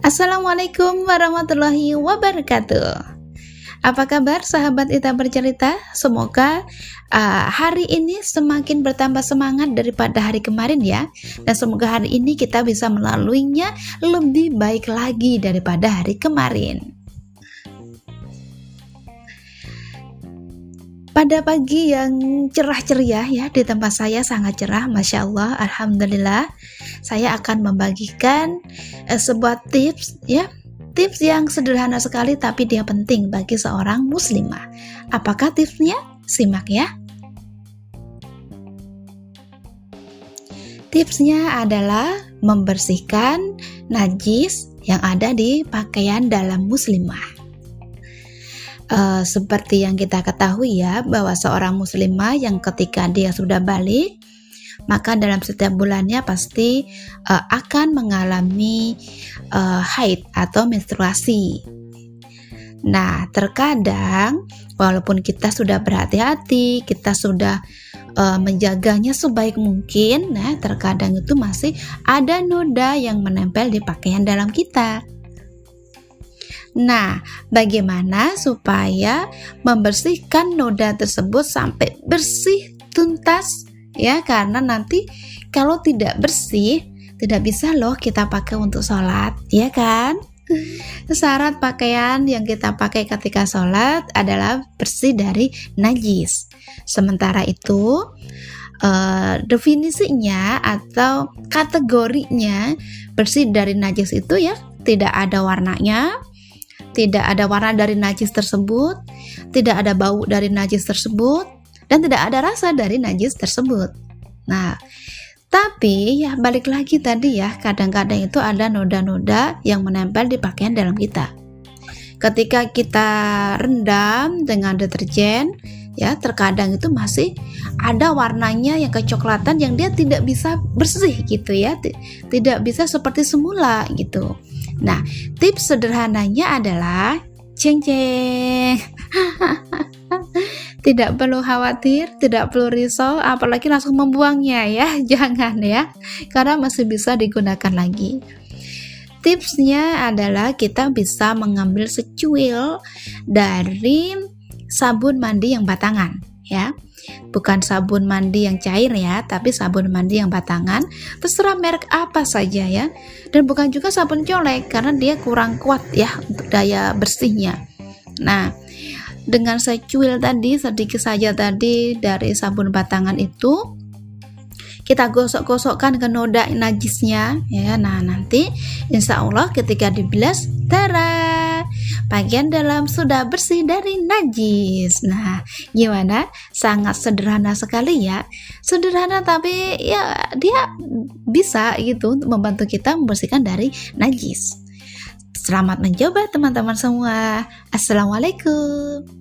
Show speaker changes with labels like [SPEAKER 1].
[SPEAKER 1] Assalamualaikum warahmatullahi wabarakatuh. Apa kabar sahabat Ita bercerita? Semoga uh, hari ini semakin bertambah semangat daripada hari kemarin ya. Dan semoga hari ini kita bisa melaluinya lebih baik lagi daripada hari kemarin. Pada pagi yang cerah ceria ya di tempat saya sangat cerah, masya Allah, alhamdulillah. Saya akan membagikan uh, sebuah tips ya Tips yang sederhana sekali tapi dia penting bagi seorang muslimah. Apakah tipsnya? Simak ya. Tipsnya adalah membersihkan najis yang ada di pakaian dalam muslimah. Uh, seperti yang kita ketahui ya bahwa seorang muslimah yang ketika dia sudah balik maka dalam setiap bulannya pasti uh, akan mengalami uh, haid atau menstruasi. Nah, terkadang walaupun kita sudah berhati-hati, kita sudah uh, menjaganya sebaik mungkin, nah terkadang itu masih ada noda yang menempel di pakaian dalam kita. Nah, bagaimana supaya membersihkan noda tersebut sampai bersih tuntas? Ya karena nanti kalau tidak bersih tidak bisa loh kita pakai untuk sholat ya kan? Syarat pakaian yang kita pakai ketika sholat adalah bersih dari najis. Sementara itu uh, definisinya atau kategorinya bersih dari najis itu ya tidak ada warnanya tidak ada warna dari najis tersebut tidak ada bau dari najis tersebut dan tidak ada rasa dari najis tersebut. Nah, tapi ya balik lagi tadi ya, kadang-kadang itu ada noda-noda yang menempel di pakaian dalam kita. Ketika kita rendam dengan deterjen, ya terkadang itu masih ada warnanya yang kecoklatan yang dia tidak bisa bersih gitu ya, tidak bisa seperti semula gitu. Nah, tips sederhananya adalah ceng ceng. tidak perlu khawatir, tidak perlu risau, apalagi langsung membuangnya ya, jangan ya, karena masih bisa digunakan lagi. Tipsnya adalah kita bisa mengambil secuil dari sabun mandi yang batangan ya. Bukan sabun mandi yang cair ya, tapi sabun mandi yang batangan. Terserah merek apa saja ya. Dan bukan juga sabun colek karena dia kurang kuat ya untuk daya bersihnya. Nah, dengan secuil tadi sedikit saja tadi dari sabun batangan itu kita gosok-gosokkan ke noda najisnya ya nah nanti insya Allah ketika dibilas tara bagian dalam sudah bersih dari najis nah gimana sangat sederhana sekali ya sederhana tapi ya dia bisa gitu untuk membantu kita membersihkan dari najis Selamat mencoba teman-teman semua. Assalamualaikum.